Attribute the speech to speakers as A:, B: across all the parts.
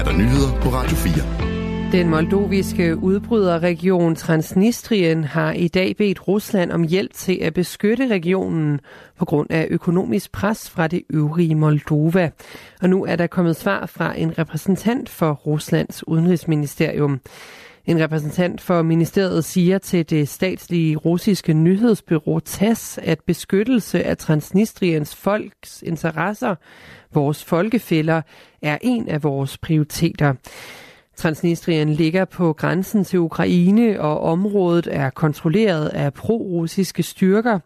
A: er der nyheder på Radio 4.
B: Den moldoviske udbryderregion Transnistrien har i dag bedt Rusland om hjælp til at beskytte regionen på grund af økonomisk pres fra det øvrige Moldova. Og nu er der kommet svar fra en repræsentant for Ruslands udenrigsministerium. En repræsentant for ministeriet siger til det statslige russiske nyhedsbyrå TASS, at beskyttelse af Transnistriens folks interesser, vores folkefælder, er en af vores prioriteter. Transnistrien ligger på grænsen til Ukraine, og området er kontrolleret af pro-russiske styrker.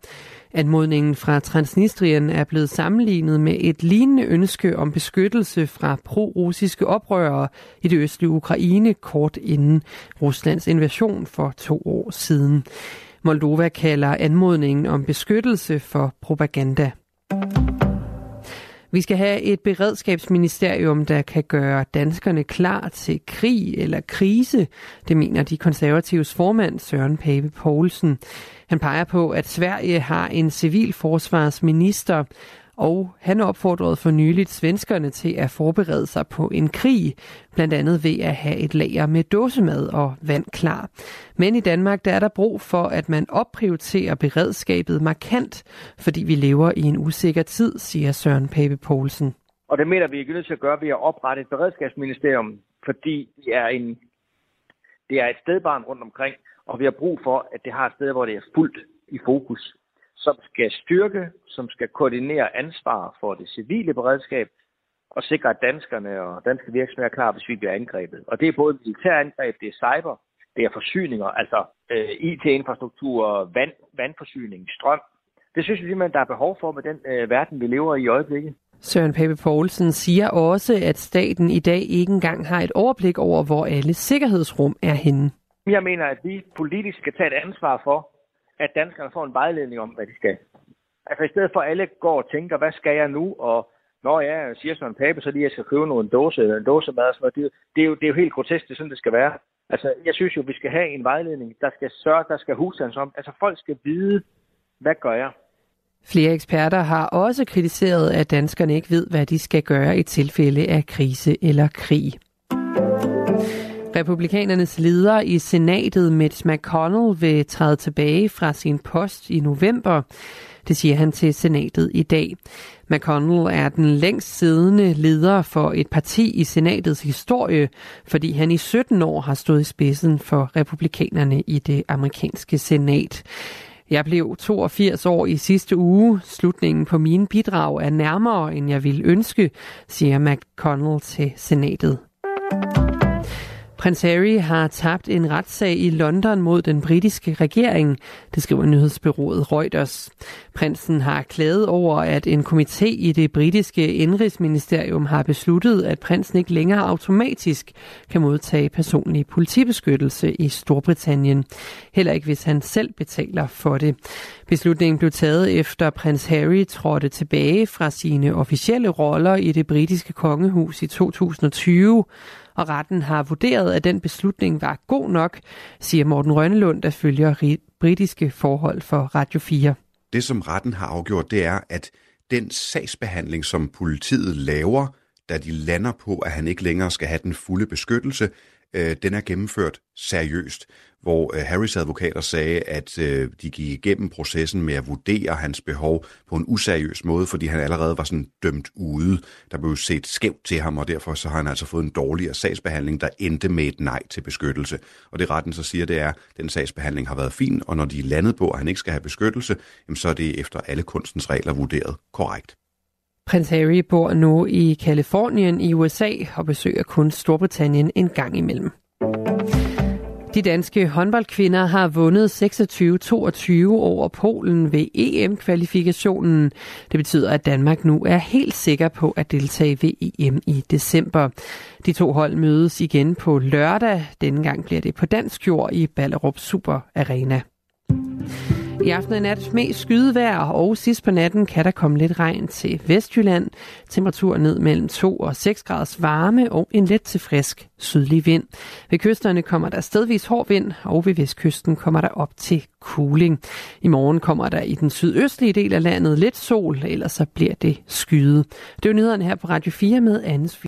B: Anmodningen fra Transnistrien er blevet sammenlignet med et lignende ønske om beskyttelse fra pro-russiske oprørere i det østlige Ukraine kort inden Ruslands invasion for to år siden. Moldova kalder anmodningen om beskyttelse for propaganda. Vi skal have et beredskabsministerium, der kan gøre danskerne klar til krig eller krise. Det mener de konservatives formand Søren Pape Poulsen. Han peger på, at Sverige har en civilforsvarsminister, og han opfordrede for nyligt svenskerne til at forberede sig på en krig, blandt andet ved at have et lager med dåsemad og vand klar. Men i Danmark der er der brug for, at man opprioriterer beredskabet markant, fordi vi lever i en usikker tid, siger Søren Pape Poulsen.
C: Og det mener vi ikke nødt til at gøre ved at oprette et beredskabsministerium, fordi det er, en, det er et stedbarn rundt omkring, og vi har brug for, at det har et sted, hvor det er fuldt i fokus som skal styrke, som skal koordinere ansvar for det civile beredskab og sikre, at danskerne og danske virksomheder er klar, hvis vi bliver angrebet. Og det er både militærangreb, det er cyber, det er forsyninger, altså øh, IT-infrastruktur, vand, vandforsyning, strøm. Det synes vi simpelthen, der er behov for med den øh, verden, vi lever i i øjeblikket.
B: Søren Pape Poulsen siger også, at staten i dag ikke engang har et overblik over, hvor alle sikkerhedsrum er henne.
C: Jeg mener, at vi politisk skal tage et ansvar for, at danskerne får en vejledning om, hvad de skal. Altså i stedet for at alle går og tænker, hvad skal jeg nu, og når jeg siger sådan en pape, så lige jeg skal købe nogle dåse, eller en dåse mad, så det, det, er jo, det er jo helt grotesk, det er sådan, det skal være. Altså, jeg synes jo, vi skal have en vejledning, der skal sørge, der skal husstands om. Altså, folk skal vide, hvad gør jeg?
B: Flere eksperter har også kritiseret, at danskerne ikke ved, hvad de skal gøre i tilfælde af krise eller krig. Republikanernes leder i senatet, Mitch McConnell, vil træde tilbage fra sin post i november. Det siger han til senatet i dag. McConnell er den længst siddende leder for et parti i senatets historie, fordi han i 17 år har stået i spidsen for republikanerne i det amerikanske senat. Jeg blev 82 år i sidste uge. Slutningen på mine bidrag er nærmere, end jeg ville ønske, siger McConnell til senatet. Prins Harry har tabt en retssag i London mod den britiske regering, det skriver nyhedsbyrået Reuters. Prinsen har klaget over, at en komité i det britiske indrigsministerium har besluttet, at prinsen ikke længere automatisk kan modtage personlig politibeskyttelse i Storbritannien. Heller ikke hvis han selv betaler for det. Beslutningen blev taget efter prins Harry trådte tilbage fra sine officielle roller i det britiske kongehus i 2020 og retten har vurderet, at den beslutning var god nok, siger Morten Rønnelund, der følger britiske forhold for Radio 4.
D: Det, som retten har afgjort, det er, at den sagsbehandling, som politiet laver, da de lander på, at han ikke længere skal have den fulde beskyttelse, øh, den er gennemført seriøst, hvor øh, Harrys advokater sagde, at øh, de gik igennem processen med at vurdere hans behov på en useriøs måde, fordi han allerede var sådan dømt ude. Der blev set skævt til ham, og derfor så har han altså fået en dårligere sagsbehandling, der endte med et nej til beskyttelse. Og det retten så siger, det er, at den sagsbehandling har været fin, og når de er landet på, at han ikke skal have beskyttelse, jamen, så er det efter alle kunstens regler vurderet korrekt.
B: Prins Harry bor nu i Kalifornien i USA og besøger kun Storbritannien en gang imellem. De danske håndboldkvinder har vundet 26-22 over Polen ved EM-kvalifikationen. Det betyder, at Danmark nu er helt sikker på at deltage ved EM i december. De to hold mødes igen på lørdag. Denne gang bliver det på dansk jord i Ballerup Super Arena. I aften og nat mest skydevejr, og sidst på natten kan der komme lidt regn til Vestjylland. Temperatur ned mellem 2 og 6 graders varme og en let til frisk sydlig vind. Ved kysterne kommer der stedvis hård vind, og ved vestkysten kommer der op til cooling. I morgen kommer der i den sydøstlige del af landet lidt sol, ellers så bliver det skyde. Det er nyhederne her på Radio 4 med Annes